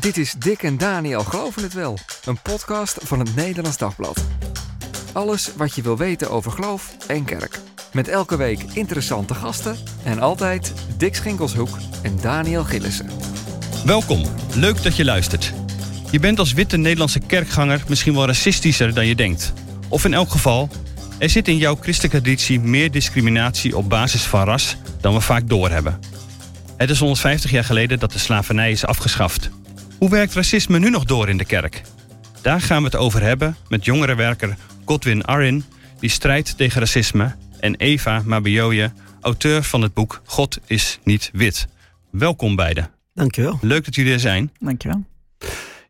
Dit is Dick en Daniel Geloven het Wel, een podcast van het Nederlands Dagblad. Alles wat je wil weten over geloof en kerk. Met elke week interessante gasten en altijd Dick Schinkelshoek en Daniel Gillissen. Welkom, leuk dat je luistert. Je bent als witte Nederlandse kerkganger misschien wel racistischer dan je denkt. Of in elk geval, er zit in jouw christelijke traditie meer discriminatie op basis van ras dan we vaak doorhebben. Het is 150 jaar geleden dat de slavernij is afgeschaft. Hoe werkt racisme nu nog door in de kerk? Daar gaan we het over hebben met jongerenwerker Godwin Arin, die strijdt tegen racisme, en Eva Mabioje, auteur van het boek God is niet wit. Welkom beiden. Dankjewel. Leuk dat jullie er zijn. Dankjewel.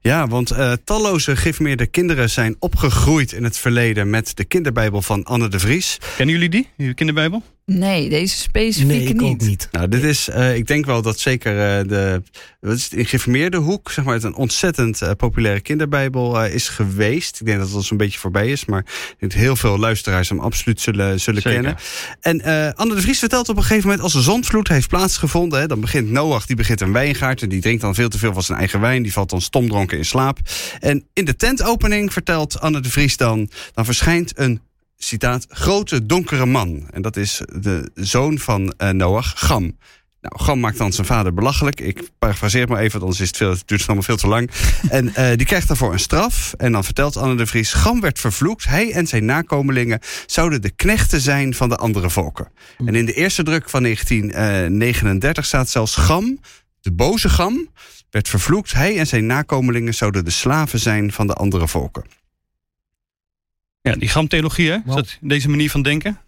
Ja, want uh, talloze gifmeerde kinderen zijn opgegroeid in het verleden met de kinderbijbel van Anne de Vries. Kennen jullie die, die kinderbijbel? Nee, deze specifieke nee, ik niet. Ook niet. Nou, dit is, uh, ik denk wel dat zeker uh, de, wat is het, in geïnformeerde hoek, zeg maar, het een ontzettend uh, populaire kinderbijbel is geweest. Ik denk dat het al zo'n beetje voorbij is, maar ik denk dat heel veel luisteraars hem absoluut zullen, zullen kennen. En Anne de Vries vertelt op een gegeven moment, als een zondvloed heeft plaatsgevonden, hè, dan begint Noach, die begint een wijngaard en die drinkt dan veel te veel van zijn eigen wijn. Die valt dan stomdronken in slaap. En in de tentopening vertelt Anne de Vries dan, dan verschijnt een citaat, grote donkere man. En dat is de zoon van uh, Noach, Gam. Nou, Gam maakt dan zijn vader belachelijk. Ik parafraseer maar even, anders is het, veel, het duurt het allemaal veel te lang. en uh, die krijgt daarvoor een straf. En dan vertelt Anne de Vries, Gam werd vervloekt. Hij en zijn nakomelingen zouden de knechten zijn van de andere volken. En in de eerste druk van 1939 staat zelfs Gam, de boze Gam, werd vervloekt. Hij en zijn nakomelingen zouden de slaven zijn van de andere volken. Ja, die gramtheologie, hè? Is dat deze manier van denken?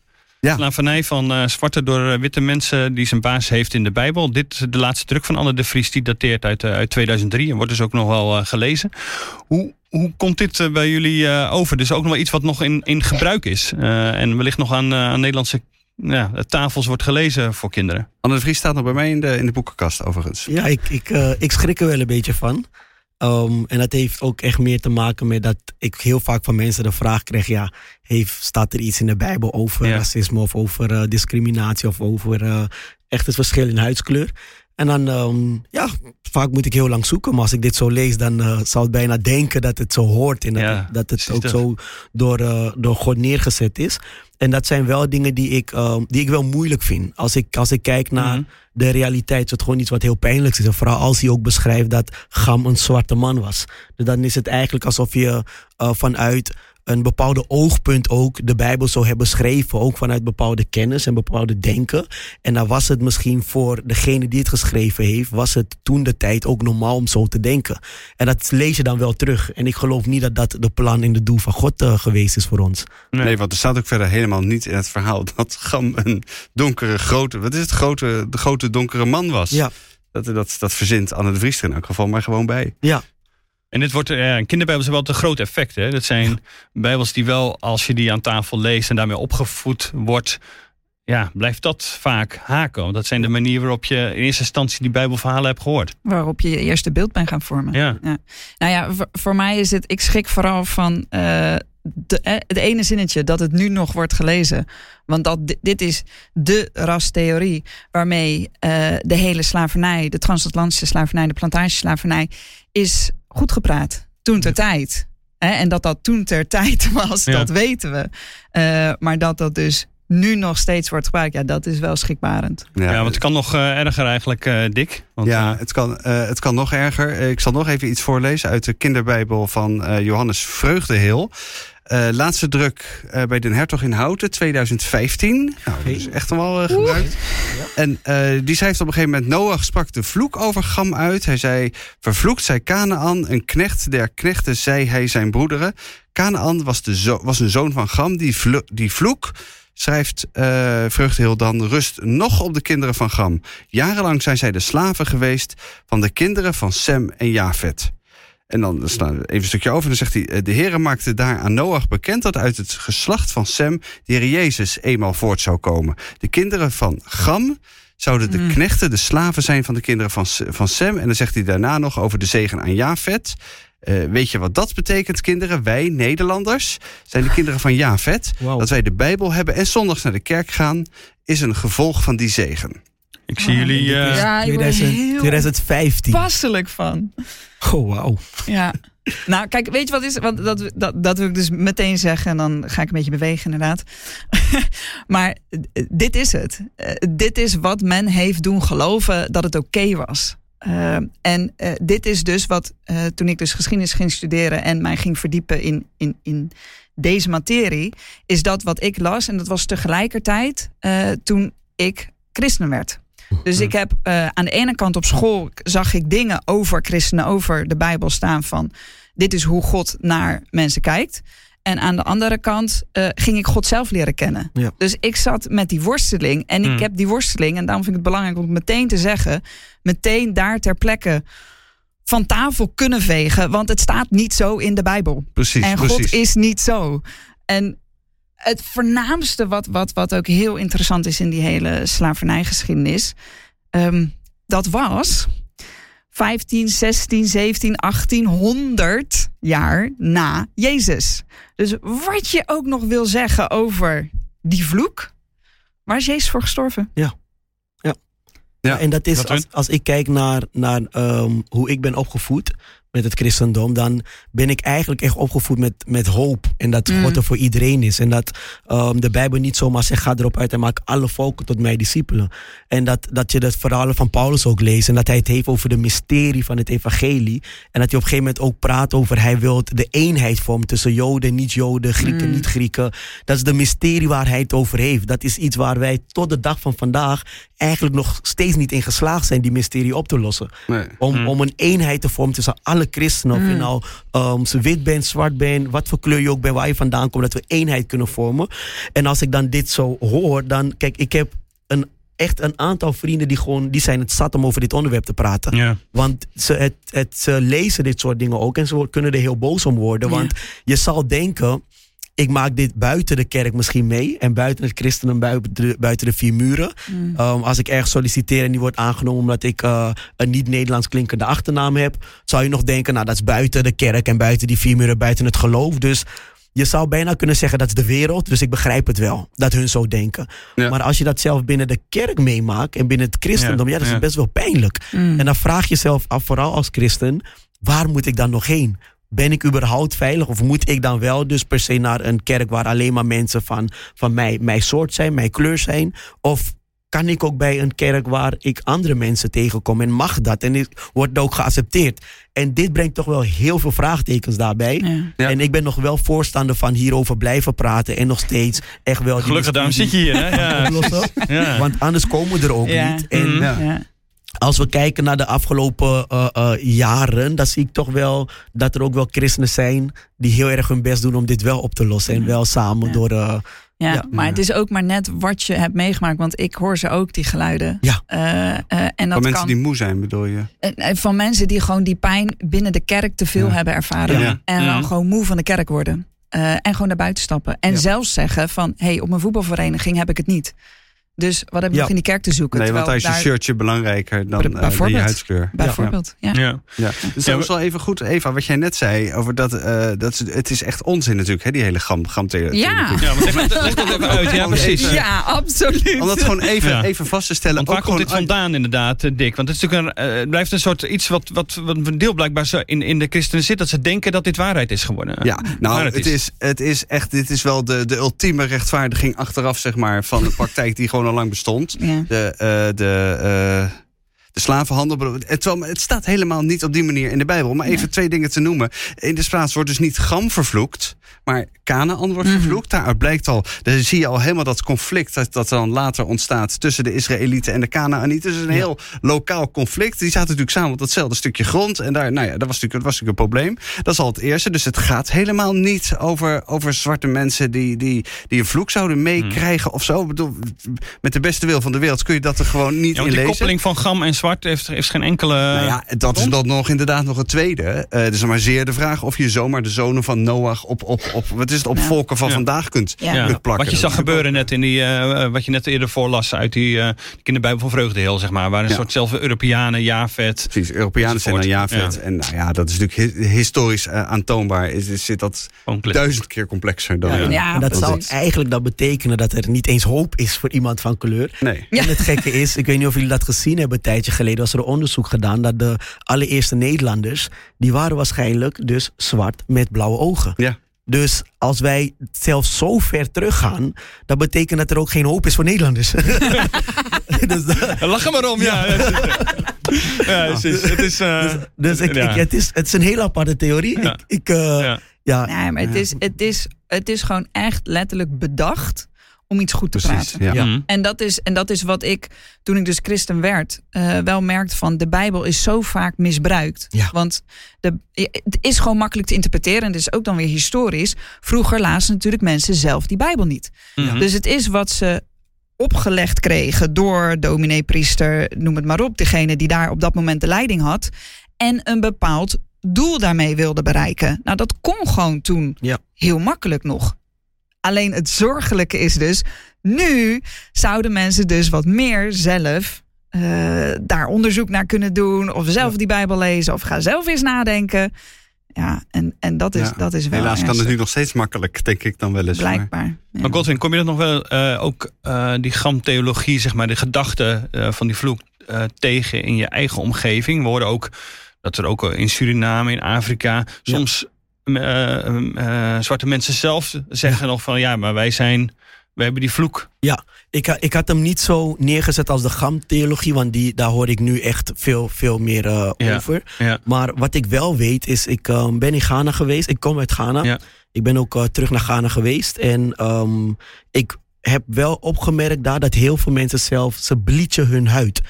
Ja. Slavernij van uh, zwarte door witte mensen die zijn baas heeft in de Bijbel. Dit de laatste druk van Anne de Vries, die dateert uit, uh, uit 2003 en wordt dus ook nog wel uh, gelezen. Hoe, hoe komt dit bij jullie over? Dus ook nog wel iets wat nog in, in gebruik is en wellicht nog aan, aan Nederlandse ja, tafels wordt gelezen voor kinderen. Anne de Vries staat nog bij mij in de, in de boekenkast overigens. Ja, ik, ik, ik schrik er wel een beetje van. Um, en dat heeft ook echt meer te maken met dat ik heel vaak van mensen de vraag krijg: ja, heeft, staat er iets in de Bijbel over ja. racisme of over uh, discriminatie of over uh, echt het verschil in huidskleur? En dan, um, ja, vaak moet ik heel lang zoeken. Maar als ik dit zo lees, dan uh, zou ik bijna denken dat het zo hoort. En dat, ja, dat het ook zo door, door God neergezet is. En dat zijn wel dingen die ik, um, die ik wel moeilijk vind. Als ik, als ik kijk naar mm -hmm. de realiteit, is het gewoon iets wat heel pijnlijk is. En vooral als hij ook beschrijft dat Gam een zwarte man was. Dus dan is het eigenlijk alsof je uh, vanuit een bepaalde oogpunt ook de Bijbel zou hebben geschreven. Ook vanuit bepaalde kennis en bepaalde denken. En dan was het misschien voor degene die het geschreven heeft, was het toen de tijd ook normaal om zo te denken. En dat lees je dan wel terug. En ik geloof niet dat dat de plan en de doel van God uh, geweest is voor ons. Nee. nee, want er staat ook verder helemaal niet in het verhaal dat Gam een donkere, grote, wat is het, grote, de grote donkere man was. Ja. Dat, dat, dat verzint Anne de Vries er in elk geval maar gewoon bij. Ja. En dit wordt, ja, kinderbijbels hebben wel een groot effect. Hè? Dat zijn bijbels die wel, als je die aan tafel leest en daarmee opgevoed wordt, ja, blijft dat vaak haken. Want dat zijn de manieren waarop je in eerste instantie die bijbelverhalen hebt gehoord. Waarop je je eerste beeld bent gaan vormen. Ja. ja. Nou ja, voor, voor, mij is het, ik schrik vooral van uh, de, het ene zinnetje dat het nu nog wordt gelezen. Want dat, dit is de rastheorie waarmee uh, de hele slavernij, de transatlantische slavernij, de plantageslavernij, is goed gepraat. Toen ter tijd. Hè? En dat dat toen ter tijd was, ja. dat weten we. Uh, maar dat dat dus nu nog steeds wordt gebruikt, ja, dat is wel schrikbarend. Ja, ja want het kan nog uh, erger eigenlijk, uh, Dick. Want, ja, het kan, uh, het kan nog erger. Ik zal nog even iets voorlezen uit de kinderbijbel van Johannes Vreugdeheel. Uh, laatste druk uh, bij Den Hertog in Houten, 2015. Nou, dat is echt wel uh, gebruikt. En die schrijft op een gegeven moment... Noach sprak de vloek over Gam uit. Hij zei, vervloekt zij Kanaan, een knecht der knechten, zei hij zijn broederen. Kanaan was, de was een zoon van Gam, die, vlo die vloek... Schrijft uh, Vreugdeheel dan rust nog op de kinderen van Gam. Jarenlang zijn zij de slaven geweest van de kinderen van Sem en Jafet. En dan slaan we even een stukje over. En dan zegt hij: De Heer maakte daar aan Noach bekend dat uit het geslacht van Sem de Heer Jezus eenmaal voort zou komen. De kinderen van Gam zouden de mm. knechten, de slaven zijn van de kinderen van, van Sem. En dan zegt hij daarna nog over de zegen aan Jafet. Uh, weet je wat dat betekent, kinderen? Wij, Nederlanders, zijn de kinderen van Jafet. Wow. Dat wij de Bijbel hebben en zondags naar de kerk gaan, is een gevolg van die zegen. Ik zie jullie... Eh, Ja, ik word 2000 heel 2015. passelijk van. Oh, wauw. Ja. Nou, kijk, weet je wat is? Want dat, dat, dat wil ik dus meteen zeggen. En dan ga ik een beetje bewegen, inderdaad. maar eh, dit is het. Eh, dit is wat men heeft doen geloven dat het oké was. Eh, en dit is dus wat, toen ik dus geschiedenis ging studeren en mij ging verdiepen in, in, in deze materie, is dat wat ik las. En dat was tegelijkertijd toen ik christen werd. Dus ik heb eh, aan de ene kant op school zag ik dingen over christenen, over de Bijbel staan van dit is hoe God naar mensen kijkt. En aan de andere kant eh, ging ik God zelf leren kennen. Ja. Dus ik zat met die worsteling. En Mm. ik heb die worsteling, en daarom vind ik het belangrijk om het meteen te zeggen, meteen daar ter plekke van tafel kunnen vegen. Want het staat niet zo in de Bijbel. Precies, En precies. God is niet zo. En het voornaamste wat, wat, wat ook heel interessant is in die hele slavernijgeschiedenis, ehm, dat was 15, 16, 17, 18, 100 jaar na Jezus. Dus wat je ook nog wil zeggen over die vloek, waar is Jezus voor gestorven? Ja, en dat is, als, als ik kijk naar, naar ehm, hoe ik ben opgevoed met het christendom, dan ben ik eigenlijk echt opgevoed met, met hoop. En dat Mm. God er voor iedereen is. En dat ehm, de Bijbel niet zomaar zegt, ga erop uit en maak alle volken tot mijn discipelen. En dat, dat je de verhalen van Paulus ook leest. En dat hij het heeft over de mysterie van het evangelie. En dat hij op een gegeven moment ook praat over, hij wil de eenheid vormen tussen Joden, niet-Joden, Grieken, Mm. niet-Grieken. Dat is de mysterie waar hij het over heeft. Dat is iets waar wij tot de dag van vandaag eigenlijk nog steeds niet in geslaagd zijn, die mysterie op te lossen. Nee. Om, Mm. om een eenheid te vormen tussen alle christenen. Of je nou um, ze wit bent, zwart bent, wat voor kleur je ook bent, waar je vandaan komt, dat we eenheid kunnen vormen. En als ik dan dit zo hoor, dan kijk, ik heb een, echt een aantal vrienden die gewoon, die zijn het zat om over dit onderwerp te praten. ja. Want ze, het, het, ze lezen dit soort dingen ook en ze kunnen er heel boos om worden. Ja. Want je zal denken, ik maak dit buiten de kerk misschien mee. En buiten het christenen, buiten de, buiten de vier muren. Mm. Um, als ik ergens solliciteer en die wordt aangenomen omdat ik eh, een niet-Nederlands klinkende achternaam heb, zou je nog denken, nou dat is buiten de kerk en buiten die vier muren, buiten het geloof. Dus je zou bijna kunnen zeggen dat is de wereld. Dus ik begrijp het wel dat hun zo denken. Ja. Maar als je dat zelf binnen de kerk meemaakt en binnen het christendom, ja, Ja, dat is ja. best wel pijnlijk. Mm. En dan vraag je jezelf af, vooral als christen, waar moet ik dan nog heen? Ben ik überhaupt veilig of moet ik dan wel dus per se naar een kerk waar alleen maar mensen van, van mij, mijn soort zijn, mijn kleur zijn? Of kan ik ook bij een kerk waar ik andere mensen tegenkom en mag dat en wordt ook geaccepteerd? En dit brengt toch wel heel veel vraagtekens daarbij. Ja. Ja. En ik ben nog wel voorstander van hierover blijven praten en nog steeds echt wel die Gelukkig, daarom zit je hier. Hè? Ja. Want anders komen we er ook Ja. niet. En Mhm. Ja. Ja. Als we kijken naar de afgelopen eh, eh, jaren, dan zie ik toch wel dat er ook wel christenen zijn die heel erg hun best doen om dit wel op te lossen. En Ja. wel samen Ja. door. eh, Ja, Ja. maar het is ook maar net wat je hebt meegemaakt. Want ik hoor ze ook, die geluiden. Ja. Eh, eh, en dat Van mensen kan die moe zijn, bedoel je? van mensen die gewoon die pijn binnen de kerk te veel Ja. hebben ervaren. Ja. En dan Mhm. gewoon moe van de kerk worden. Eh, en gewoon naar buiten stappen. En Ja. zelfs zeggen van, hé, hey, op mijn voetbalvereniging heb ik het niet. Dus wat heb je Ja. nog in die kerk te zoeken? Nee, want daar is je shirtje belangrijker dan, eh, je bijvoorbeeld. huidskleur. Bijvoorbeeld, ja. Ja. Ja, dus Ja, dat is wel even goed, Eva, wat jij net zei over dat, eh, dat het is echt onzin natuurlijk, hè, die hele gam, gamtheorie. Ja. Ja, want leg, dat even uit. Ja, precies. Ja, absoluut. Om dat gewoon even, Ja. even vast te stellen. Want waar ook komt dit vandaan inderdaad, eh, Dick? Want het, is natuurlijk een, eh, het blijft een soort iets wat, wat, wat een deel blijkbaar zo in, in de christenen zit... dat ze denken dat dit waarheid is geworden. Ja, nou, het, het is. is. het is echt, dit is wel de, de ultieme rechtvaardiging achteraf, zeg maar, van de praktijk die gewoon al lang bestond. Ja. De, eh, de, eh, de slavenhandel. Het, het staat helemaal niet op die manier in de Bijbel. Maar even twee dingen te noemen. In de Spaans wordt dus niet Gam vervloekt, maar Canaan wordt Mhm. vervloekt. Daaruit blijkt al, daar zie je al helemaal dat conflict dat, dat dan later ontstaat tussen de Israëlieten en de Canaanieten. Het is een heel lokaal conflict. Die zaten natuurlijk samen op datzelfde stukje grond. En daar, nou ja, dat was natuurlijk, dat was natuurlijk een probleem. Dat is al het eerste. Dus het gaat helemaal niet over, over zwarte mensen die, die, die een vloek zouden meekrijgen of zo. Ik bedoel, met de beste wil van de wereld kun je dat er gewoon niet Ja, in lezen. koppeling van gam en zwart heeft, heeft geen enkele... Nou ja, dat is dan nog inderdaad nog het tweede. Eh het is maar zeer de vraag of je zomaar de zonen van Noach op, op, op, wat is het, op Ja. volken van Ja. vandaag kunt, Ja. Kunt plakken. wat je zag gebeuren net in die, eh, wat je net eerder voorlas uit die, eh die kinderbijbel van Vreugdeheel, zeg maar. Waar een Ja. soort zelfde Europeanen, Javet. Precies, Europeanen zijn dan. Javet. En nou ja, dat is natuurlijk hi- historisch eh, aantoonbaar. Is, is, zit dat klik. duizend keer complexer dan... Ja, eh, Ja, en dat dat zou is- eigenlijk dan betekenen dat er niet eens hoop is voor iemand van kleur. Nee. Ja. En het gekke is, ik weet niet of jullie dat gezien hebben, een tijdje geleden was er een onderzoek gedaan dat de allereerste Nederlanders, die waren waarschijnlijk dus zwart met blauwe ogen. Ja. Dus als wij zelfs zo ver teruggaan, dat betekent dat er ook geen hoop is voor Nederlanders. dus dat- Lach er maar om, ja. ja, het is... Het is eh, dus ik, ja. ik, het, is, het is een hele aparte theorie. Ja. Ik, ik, eh, Ja. ja. Nee, maar het is, het, is, het is gewoon echt letterlijk bedacht om iets goed te Precies, praten. ja. Ja. Mhm. En dat, is, en dat is wat ik, toen ik dus christen werd, eh, wel merkte van de Bijbel is zo vaak misbruikt. Ja. Want de, het is gewoon makkelijk te interpreteren en het is ook dan weer historisch. Vroeger lazen natuurlijk mensen zelf die Bijbel niet. Mhm. Dus het is wat ze opgelegd kregen door dominee, priester, noem het maar op. Degene die daar op dat moment de leiding had. En een bepaald doel daarmee wilde bereiken. Nou, dat kon gewoon toen Ja. heel makkelijk nog. Alleen het zorgelijke is dus, nu zouden mensen dus wat meer zelf eh, daar onderzoek naar kunnen doen. Of zelf die Bijbel lezen, of ga zelf eens nadenken. Ja, en, en dat, is, Ja. dat is wel Helaas kan het nu nog steeds makkelijk, denk ik dan wel eens. maar- Blijkbaar. Ja. Maar Godwin, kom je dat nog wel eh, ook eh, die gramtheologie, zeg maar, de gedachte eh, van die vloek eh, tegen in je eigen omgeving? We horen ook dat er ook in Suriname, in Afrika, soms zwarte mensen zelf zeggen nog van ja, maar wij zijn, wij hebben die vloek. Ik, ha- ik had hem niet zo neergezet als de GAM-theologie, want die, daar hoor ik nu echt veel, veel meer eh, Ja. over. Ja. Maar wat ik wel weet is, ik eh, ben in Ghana geweest. Ik kom uit Ghana. Ja. Ik ben ook eh, terug naar Ghana geweest. En ehm, ik heb wel opgemerkt daar dat heel veel mensen zelf, ze bleachen hun huid.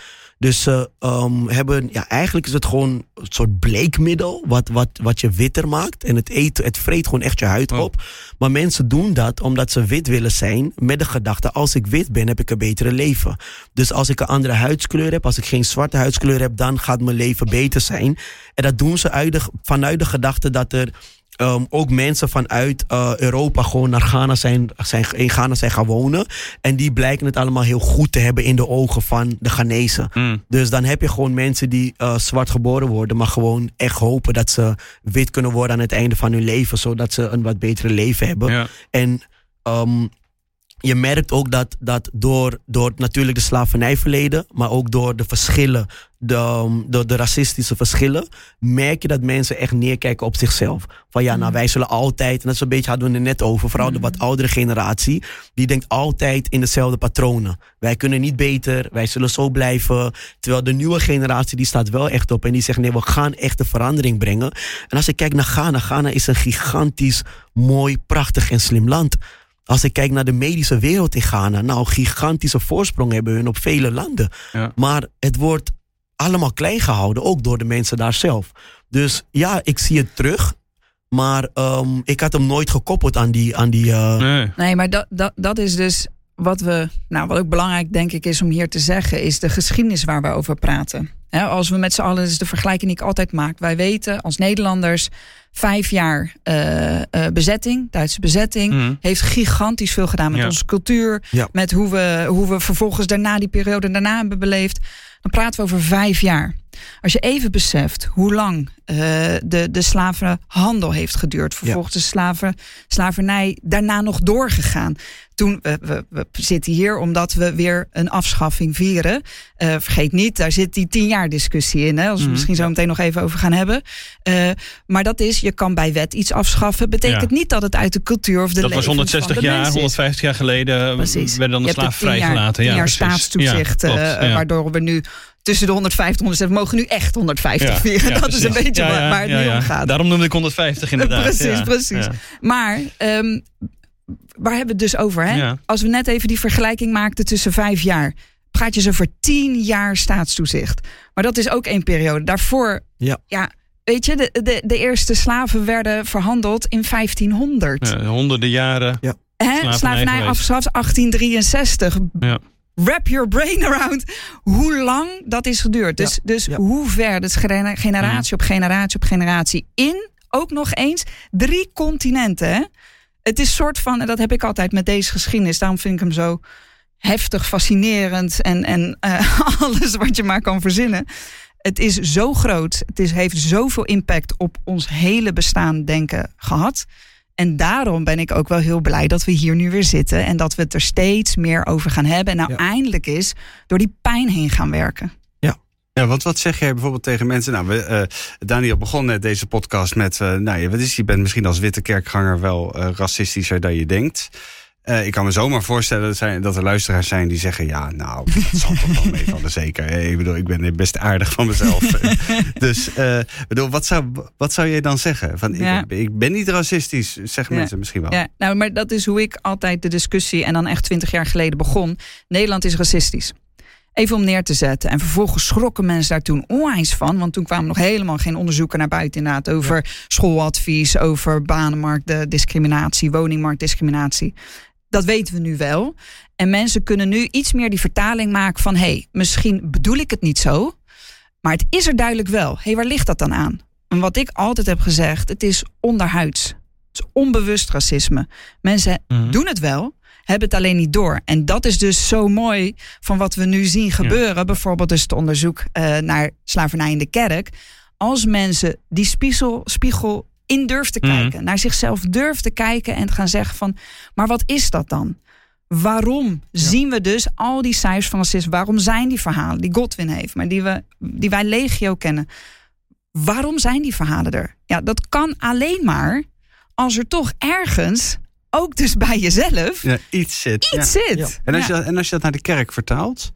Dus ze ehm, hebben, ja, eigenlijk is het gewoon een soort bleekmiddel wat, wat, wat je witter maakt. En het, eet, het vreet gewoon echt je huid Oh. op. Maar mensen doen dat omdat ze wit willen zijn met de gedachte, als ik wit ben, heb ik een betere leven. Dus als ik een andere huidskleur heb, als ik geen zwarte huidskleur heb, dan gaat mijn leven beter zijn. En dat doen ze uit de, vanuit de gedachte dat er ehm, ook mensen vanuit eh, Europa gewoon naar Ghana zijn, zijn, in Ghana zijn gaan wonen. En die blijken het allemaal heel goed te hebben in de ogen van de Ghanese. Mm. Dus dan heb je gewoon mensen die eh, zwart geboren worden, maar gewoon echt hopen dat ze wit kunnen worden aan het einde van hun leven, zodat ze een wat betere leven hebben. Ja. En ehm, je merkt ook dat, dat door, door natuurlijk de slavernijverleden, maar ook door de verschillen, de, ehm, door de racistische verschillen, merk je dat mensen echt neerkijken op zichzelf. Van ja, nou wij zullen altijd, en dat is een beetje, hadden we het net over, vooral de wat oudere generatie, die denkt altijd in dezelfde patronen. Wij kunnen niet beter, wij zullen zo blijven. Terwijl de nieuwe generatie, die staat wel echt op en die zegt nee, we gaan echt de verandering brengen. En als ik kijk naar Ghana, Ghana is een gigantisch mooi, prachtig en slim land. Als ik kijk naar de medische wereld in Ghana, nou, gigantische voorsprong hebben hun op vele landen. Ja. Maar het wordt allemaal klein gehouden, ook door de mensen daar zelf. Dus ja, ik zie het terug. Maar ehm, ik had hem nooit gekoppeld aan die. Aan die eh, Nee. Nee, maar dat, dat, dat is dus wat we, nou, wat ook belangrijk denk ik is om hier te zeggen, is de geschiedenis waar we over praten. Hè, als we met z'n allen, is de vergelijking die ik altijd maak. Wij weten als Nederlanders, vijf jaar eh, eh, bezetting, Duitse bezetting, Mhm. heeft gigantisch veel gedaan met Ja. onze cultuur. Ja. Met hoe we, hoe we vervolgens daarna die periode daarna hebben beleefd. Dan praten we over vijf jaar. Als je even beseft hoe lang eh, de, de slavenhandel heeft geduurd. Vervolgens de slaven, slavernij daarna nog doorgegaan. Toen, we, we, we zitten hier omdat we weer een afschaffing vieren. Vergeet niet, daar zit die tien jaar discussie in. Hè, als we Mhm. misschien zo meteen nog even over gaan hebben. Maar dat is, je kan bij wet iets afschaffen. Betekent Ja. niet dat het uit de cultuur of de Dat was levens 160 van de jaar, mens is. 150 jaar geleden Precies. werden dan de slaaf vrijgelaten. ja, jaar staatstoezicht, Ja, klopt, eh, waardoor we nu tussen de 150 en 160, we mogen nu echt 150 Ja, vieren. ja, dat is een beetje Ja, waar, ja, waar het ja, nu ja. om gaat. Daarom noemde ik 150 inderdaad. Precies, ja. precies. Ja. Maar ehm, waar hebben we het dus over? Hè? Ja. Als we net even die vergelijking maakten tussen vijf jaar. Praat je zo over tien jaar staatstoezicht. Maar dat is ook één periode. Daarvoor, Ja. Weet je, de, de, de eerste slaven werden verhandeld in 1500. Ja, honderden jaren. Hè? Slavernij afgeschaft 1863. Ja. wrap your brain around hoe lang dat is geduurd. Dus, dus ja. hoe ver, dus gene- generatie op generatie op generatie in, ook nog eens, drie continenten. Hè? Het is soort van, en dat heb ik altijd met deze geschiedenis, daarom vind ik hem zo heftig, fascinerend en, en eh, alles wat je maar kan verzinnen. Het is zo groot, het is, heeft zoveel impact op ons hele bestaan denken gehad. En daarom ben ik ook wel heel blij dat we hier nu weer zitten en dat we het er steeds meer over gaan hebben. En nou Ja. eindelijk is door die pijn heen gaan werken. Ja, want wat zeg jij bijvoorbeeld tegen mensen? Nou, we, eh, Daniel begon net deze podcast met... eh, nou, je, wat is, je bent misschien als witte kerkganger wel eh, racistischer dan je denkt. Eh, ik kan me zomaar voorstellen dat, zijn, dat er luisteraars zijn die zeggen... ja, nou, dat zal toch wel meevallen, zeker. Eh, Ik bedoel, ik ben best aardig van mezelf. dus, eh, bedoel, wat zou, wat zou jij dan zeggen? Van, Ja. ik, ik ben niet racistisch, zeggen Ja. mensen misschien wel. Ja, nou, maar dat is hoe ik altijd de discussie en dan echt twintig jaar geleden begon. Nederland is racistisch. Even om neer te zetten. En vervolgens schrokken mensen daar toen onwijs van. Want toen kwamen nog helemaal geen onderzoeken naar buiten inderdaad. Over schooladvies, over banenmarktdiscriminatie, woningmarktdiscriminatie. Dat weten we nu wel. En mensen kunnen nu iets meer die vertaling maken van... hé, hey, misschien bedoel ik het niet zo. Maar het is er duidelijk wel. Hé, hey, waar ligt dat dan aan? En wat ik altijd heb gezegd, het is onderhuids. Het is onbewust racisme. Mensen Mhm. doen het wel, hebben het alleen niet door. En dat is dus zo mooi van wat we nu zien gebeuren. Bijvoorbeeld dus het onderzoek eh, naar slavernij in de kerk. Als mensen die spiegel, spiegel in durven te Mhm. kijken, naar zichzelf durven te kijken en te gaan zeggen van, maar wat is dat dan? Waarom zien we dus al die cijfers van racisme? Waarom zijn die verhalen die Godwin heeft, maar die, we, die wij legio kennen? Waarom zijn die verhalen er? Ja, dat kan alleen maar als er toch ergens, ook dus bij jezelf, Ja, iets zit. ja. iets zit. Ja. En als, je, en als je dat naar de kerk vertaalt.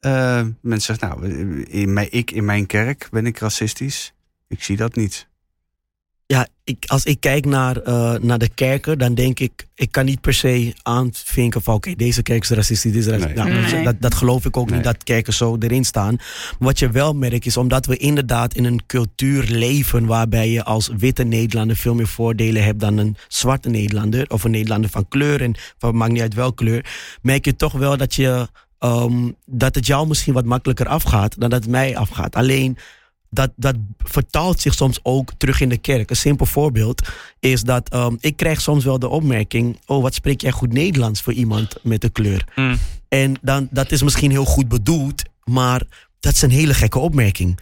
eh, mensen zeggen, nou, in mijn, ik in mijn kerk ben ik racistisch. Ik zie dat niet. Ja, ik, als ik kijk naar, eh, naar de kerken, dan denk ik, ik kan niet per se aanvinken van oké, deze kerk is racistisch, deze is racistisch. Nee. Nou, Nee. dat, dat geloof ik ook Nee. niet dat kerken zo erin staan. Maar wat je wel merkt is omdat we inderdaad in een cultuur leven waarbij je als witte Nederlander veel meer voordelen hebt dan een zwarte Nederlander of een Nederlander van kleur en van maakt niet uit welke kleur, merk je toch wel dat je ehm, dat het jou misschien wat makkelijker afgaat dan dat het mij afgaat. Alleen dat, dat vertaalt zich soms ook terug in de kerk. Een simpel voorbeeld is dat ehm, ik krijg soms wel de opmerking: Oh, wat spreek jij goed Nederlands voor iemand met een kleur? Mm. En dan, dat is misschien heel goed bedoeld, maar dat is een hele gekke opmerking.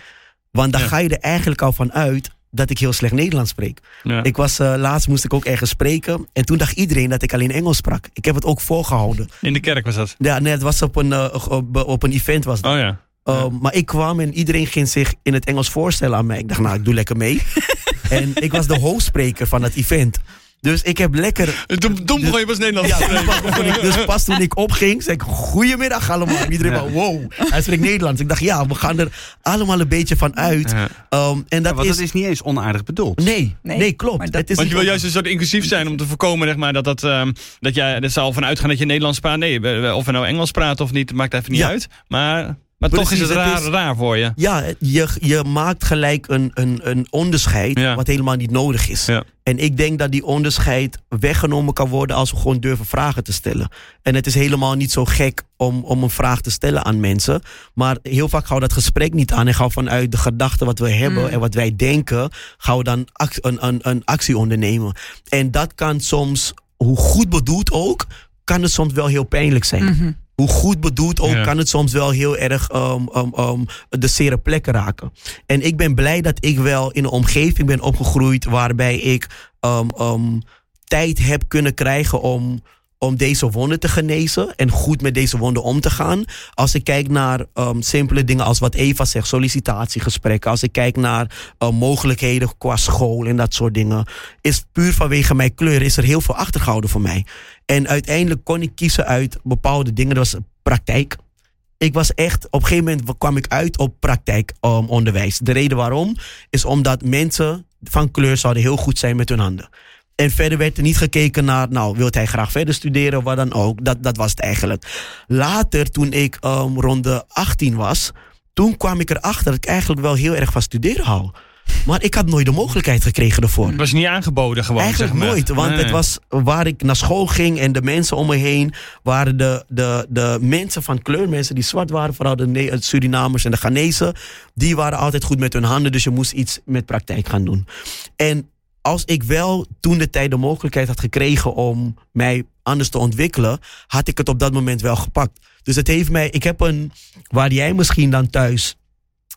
Want dan Ja. ga je er eigenlijk al van uit dat ik heel slecht Nederlands spreek. Ja. Ik was, eh, laatst moest ik ook ergens spreken. En toen dacht iedereen dat ik alleen Engels sprak. Ik heb het ook voorgehouden. In de kerk was dat. Ja, nee, het was op een, eh, op, op een event was dat. Oh ja. Uh, Maar ik kwam en iedereen ging zich in het Engels voorstellen aan mij. Ik dacht, nou, ik doe lekker mee. en ik was de hoofdspreker van het event. Dus ik heb lekker... Dom, dom begon je pas Nederlands Ja, dus pas, begon ik, dus pas toen ik opging, zei ik, goedemiddag allemaal. En Iedereen Ja. van, wow, hij spreekt Nederlands. Ik dacht, ja, we gaan er allemaal een beetje van uit. Ja. Um, en dat want is... dat is niet eens onaardig bedoeld. Nee, Nee, nee, klopt. maar dat- het is Want je wil juist een soort inclusief zijn om te voorkomen zeg maar, dat, dat, ehm, dat jij er zal van uitgaan dat je Nederlands praat. Nee, of we nou Engels praten of niet, maakt even niet Ja. uit. Maar, maar toch is het het raar, is- raar voor je. Ja, je, je maakt gelijk een, een, een onderscheid Ja. wat helemaal niet nodig is. Ja. En ik denk dat die onderscheid weggenomen kan worden als we gewoon durven vragen te stellen. En het is helemaal niet zo gek om, om een vraag te stellen aan mensen. Maar heel vaak gaan we dat gesprek niet aan en gaan we vanuit de gedachten wat we hebben Mm. en wat wij denken, gaan we dan een, een, een actie ondernemen. En dat kan soms, hoe goed bedoeld ook, kan het soms wel heel pijnlijk zijn Mhm. Hoe goed bedoeld ook, Ja. kan het soms wel heel erg um, um, um, de zere plekken raken. En ik ben blij dat ik wel in een omgeving ben opgegroeid waarbij ik tijd heb kunnen krijgen om, om deze wonden te genezen en goed met deze wonden om te gaan. Als ik kijk naar simpele dingen als wat Eva zegt, sollicitatiegesprekken. Als ik kijk naar uh, mogelijkheden qua school en dat soort dingen. Is puur vanwege mijn kleur is er heel veel achtergehouden voor mij. En uiteindelijk kon ik kiezen uit bepaalde dingen. Dat was praktijk. Ik was echt, op een gegeven moment kwam ik uit op praktijkonderwijs. de reden waarom is omdat mensen van kleur zouden heel goed zijn met hun handen. En verder werd er niet gekeken naar, nou, wil hij graag verder studeren wat dan ook. Dat, dat was het eigenlijk. Later, toen ik um, rond de 18 was, toen kwam ik erachter dat ik eigenlijk wel heel erg van studeren hou. Maar ik had nooit de mogelijkheid gekregen ervoor. Het was niet aangeboden gewoon, Eigenlijk zeg maar. nooit, want Nee. het was waar ik naar school ging en de mensen om me heen waren de, de, de mensen van kleur, mensen die zwart waren, vooral de Ne- Surinamers en de Ghanese, die waren altijd goed met hun handen, dus je moest iets met praktijk gaan doen. En als ik wel toen de tijd de mogelijkheid had gekregen om mij anders te ontwikkelen, had ik het op dat moment wel gepakt. Dus het heeft mij, ik heb een, waar jij misschien dan thuis,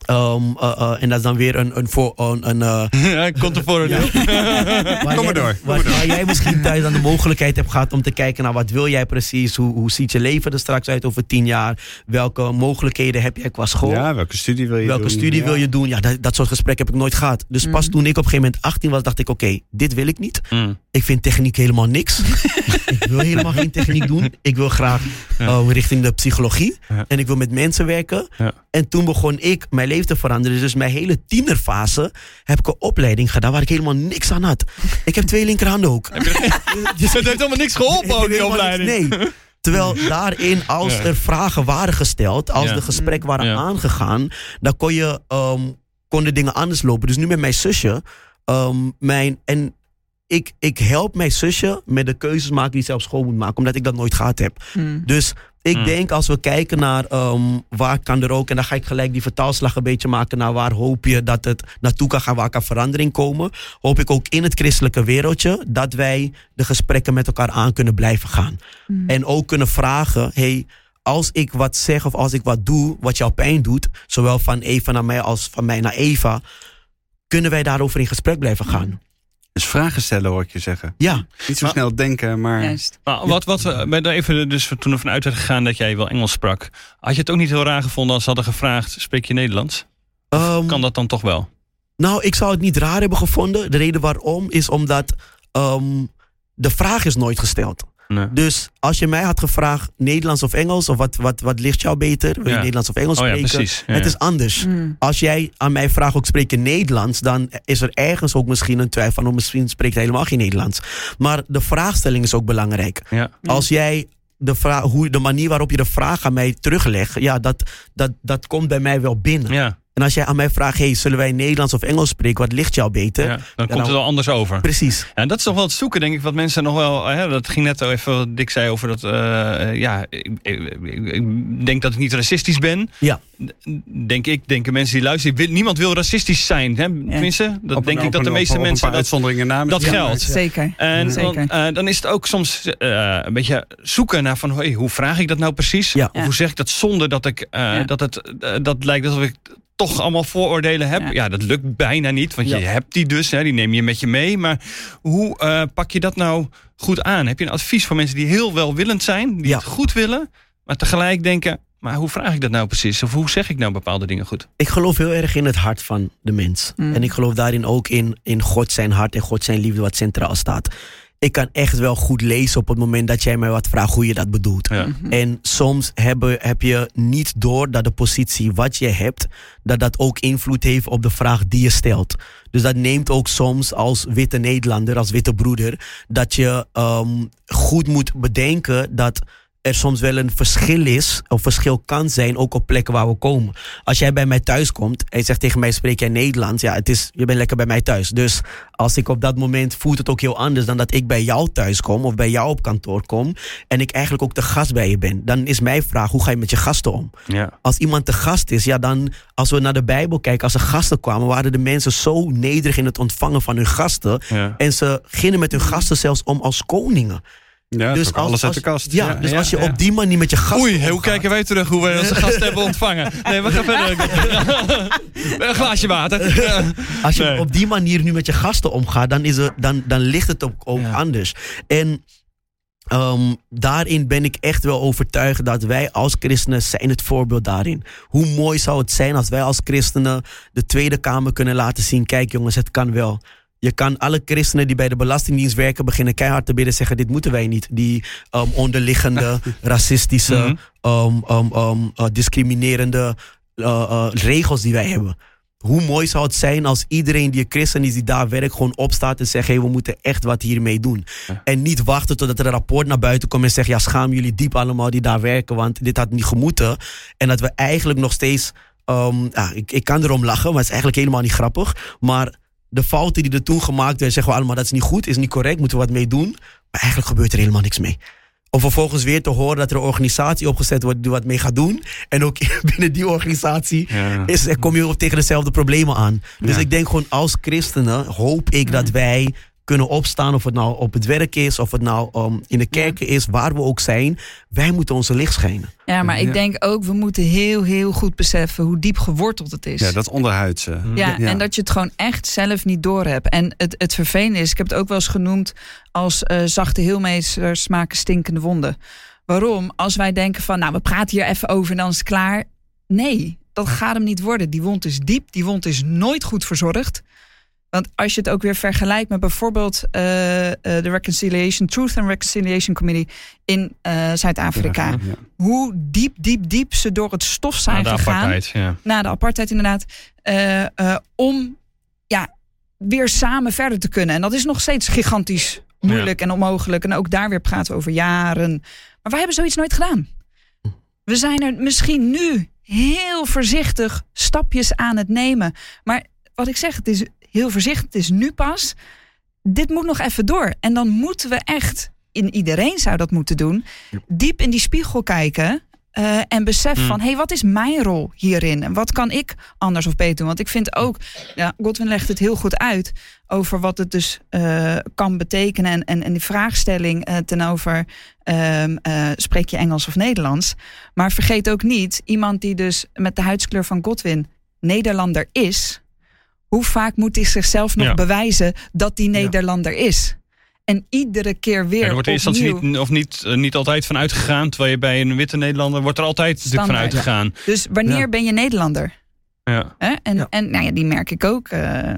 ehm, eh, eh, en dat is dan weer een, een, voor, een, een eh, Ja, komt er voor. Ja. Waar Kom maar jij- door, Waar, waar jij misschien thuis dan de mogelijkheid hebt gehad om te kijken naar wat wil jij precies, hoe, hoe ziet je leven er straks uit over tien jaar, welke mogelijkheden heb jij qua school, Ja, welke studie wil je welke doen? studie Ja. wil je doen. Ja, dat, dat soort gesprekken heb ik nooit gehad. Dus pas toen ik op een gegeven moment 18 was, dacht ik oké, dit wil ik niet. Mm. Ik vind techniek helemaal niks. ik wil helemaal geen techniek doen. Ik wil graag eh, richting de psychologie. Ja. En ik wil met mensen werken. Ja. En toen begon ik mijn leven te veranderen. Dus mijn hele tienerfase heb ik een opleiding gedaan waar ik helemaal niks aan had. Ik heb twee linkerhanden ook. Dus Het heeft helemaal niks geholpen, ook, die opleiding. niks- Nee. Terwijl daarin, als Ja. er vragen waren gesteld, als Ja. de gesprekken waren Ja. aangegaan, dan kon je, ehm, konden dingen anders lopen. Dus nu met mijn zusje, ehm, mijn, en ik, ik help mijn zusje met de keuzes maken die zij op school moet maken, omdat ik dat nooit gehad heb. Mm. Dus ik Mm. denk als we kijken naar ehm, waar kan er ook, en dan ga ik gelijk die vertaalslag een beetje maken naar waar hoop je dat het naartoe kan gaan, waar kan verandering komen, hoop ik ook in het christelijke wereldje dat wij de gesprekken met elkaar aan kunnen blijven gaan. En ook kunnen vragen, hey, als ik wat zeg of als ik wat doe wat jou pijn doet, zowel van Eva naar mij als van mij naar Eva, kunnen wij daarover in gesprek blijven gaan? Dus vragen stellen hoor ik je zeggen. Ja, Niet zo Maar- snel denken, maar... Juist. Maar wat, wat, eh, ben er even dus toen ervan uit werd gegaan dat jij wel Engels sprak. Had je het ook niet heel raar gevonden als ze hadden gevraagd, spreek je Nederlands? Ehm, Kan dat dan toch wel? Nou, ik zou het niet raar hebben gevonden. De reden waarom is omdat ehm, de vraag is nooit gesteld. Nee. Dus als je mij had gevraagd Nederlands of Engels, of wat, wat, wat ligt jou beter? Wil je Ja. Nederlands of Engels Oh ja, spreken? precies. Ja, Het ja. is anders. Mm. Als jij aan mij vraagt ook spreek je Nederlands, dan is er ergens ook misschien een twijfel van oh, misschien spreekt hij helemaal geen Nederlands. Maar de vraagstelling is ook belangrijk. Ja. Als jij de, vraag, hoe, de manier waarop je de vraag aan mij teruglegt, ja, dat, dat, dat komt bij mij wel binnen. Ja, En als jij aan mij vraagt, hey, zullen wij Nederlands of Engels spreken? Wat ligt jou beter? ja, dan komt nou- het wel anders over. Precies. En dat is toch wel het zoeken, denk ik, wat mensen nog wel. Hè, dat ging net al even wat Dick zei over dat. eh, ja, ik, ik, denk dat ik niet racistisch ben. Ja. Denk ik, denken mensen die luisteren. Niemand wil racistisch zijn. Hè? Tenminste, dat Op denk een- ik dat de meeste op mensen. paar Dat, uitzonderingen na. dat geldt. Zeker. en dan, Zeker. eh, dan is het ook soms eh, een beetje zoeken naar van hey, hoe vraag ik dat nou precies? Ja. Of hoe zeg ik dat zonder dat ik eh, Ja. dat het dat lijkt alsof ik toch allemaal vooroordelen heb. Ja, Ja. dat lukt bijna niet, want je hebt die dus, hè, die neem je met je mee. Maar hoe eh, pak je dat nou goed aan? Heb je een advies voor mensen die heel welwillend zijn, die Ja. het goed willen, maar tegelijk denken: maar hoe vraag ik dat nou precies? Of hoe zeg ik nou bepaalde dingen goed? Ik geloof heel erg in het hart van de mens. Mm. En ik geloof daarin ook in, in God zijn hart en God zijn liefde wat centraal staat. Ik kan echt wel goed lezen op het moment dat jij mij wat vraagt hoe je dat bedoelt. Ja. En soms hebben, heb je niet door dat de positie wat je hebt, dat dat ook invloed heeft op de vraag die je stelt. Dus dat neemt ook soms als witte Nederlander, als witte broeder, dat je ehm, goed moet bedenken dat er soms wel een verschil is, of verschil kan zijn, ook op plekken waar we komen. Als jij bij mij thuis komt en je zegt tegen mij, spreek jij Nederlands? Ja, het is, je bent lekker bij mij thuis. Dus als ik op dat moment voelt het ook heel anders dan dat ik bij jou thuis kom of bij jou op kantoor kom en ik eigenlijk ook de gast bij je ben. Dan is mijn vraag, hoe ga je met je gasten om? Ja. Als iemand te gast is, ja dan, als we naar de Bijbel kijken, als er gasten kwamen, waren de mensen zo nederig in het ontvangen van hun gasten. Ja. En ze gingen met hun gasten zelfs om als koningen. Ja, dus alles uit de kast. Ja, dus ja, als je ja. op die manier met je gasten Oei, hoe kijken wij terug hoe wij onze gasten hebben ontvangen? Nee, we gaan verder. Een glaasje water. Als je Nee. op die manier nu met je gasten omgaat, dan, is er, dan, dan ligt het ook, ook Ja. anders. En ehm, daarin ben ik echt wel overtuigd dat wij als christenen zijn het voorbeeld daarin. Hoe mooi zou het zijn als wij als christenen de Tweede Kamer kunnen laten zien. Kijk jongens, het kan wel. Je kan alle christenen die bij de Belastingdienst werken beginnen keihard te bidden zeggen: dit moeten wij niet. Die ehm, onderliggende, racistische, Mhm. ehm, ehm, eh, discriminerende eh, eh, regels die wij hebben. Hoe mooi zou het zijn als iedereen die een christen is, die daar werkt, gewoon opstaat en zegt: hey, we moeten echt wat hiermee doen. En niet wachten totdat er een rapport naar buiten komt en zegt: ja, schaam jullie diep allemaal die daar werken, want dit had niet gemoeten. En dat we eigenlijk nog steeds ja, ik, ik kan erom lachen, maar het is eigenlijk helemaal niet grappig. Maar de fouten die er toen gemaakt werden, zeggen we allemaal dat is niet goed, is niet correct, moeten we wat mee doen. Maar eigenlijk gebeurt er helemaal niks mee. Om vervolgens weer te horen dat er een organisatie opgezet wordt die wat mee gaat doen. En ook binnen die organisatie Ja. is, kom je tegen dezelfde problemen aan. Dus Ja. ik denk gewoon als christenen hoop ik dat wij kunnen opstaan. Of het nou op het werk is, of het nou um, in de kerken is, waar we ook zijn. Wij moeten onze licht schijnen. Ja, maar ik denk ook, we moeten heel, heel goed beseffen hoe diep geworteld het is. Ja, dat onderhuidse. Ja, Ja. en dat je het gewoon echt zelf niet doorhebt. En het, het vervelende is, ik heb het ook wel eens genoemd als eh, zachte heelmeesters maken stinkende wonden. Waarom? Als wij denken van, nou, we praten hier even over en dan is het klaar. Nee, dat gaat hem niet worden. Die wond is diep, die wond is nooit goed verzorgd. Want als je het ook weer vergelijkt met bijvoorbeeld eh, eh, de Reconciliation, Truth and Reconciliation Committee in eh, Zuid-Afrika. Ja. Hoe diep, diep, diep ze door het stof zijn Na de gegaan apartheid, ja. na de apartheid inderdaad, eh, eh, om ja, weer samen verder te kunnen. En dat is nog steeds gigantisch moeilijk en onmogelijk. En ook daar weer praten we over jaren. Maar wij hebben zoiets nooit gedaan. We zijn er misschien nu heel voorzichtig stapjes aan het nemen. Maar wat ik zeg, het is heel voorzichtig, het is nu pas. Dit moet nog even door. En dan moeten we echt, in iedereen zou dat moeten doen, diep in die spiegel kijken. eh, en besef Hmm. van, hé, hey, wat is mijn rol hierin? En wat kan ik anders of beter doen? Want ik vind ook, ja, Godwin legt het heel goed uit over wat het dus eh, kan betekenen. En, en, en die vraagstelling eh, ten over, eh, spreek je Engels of Nederlands? Maar vergeet ook niet, iemand die dus met de huidskleur van Godwin Nederlander is, hoe vaak moet hij zichzelf nog Ja. bewijzen dat die Nederlander is? En iedere keer weer. Ja, er wordt in eerste opnieuw. instantie niet, of niet, eh, niet altijd van uitgegaan. Terwijl je bij een witte Nederlander wordt er altijd van uitgegaan. Dus wanneer Ja. ben je Nederlander? Ja. Hè? En, Ja. en nou ja, die merk ik ook. eh,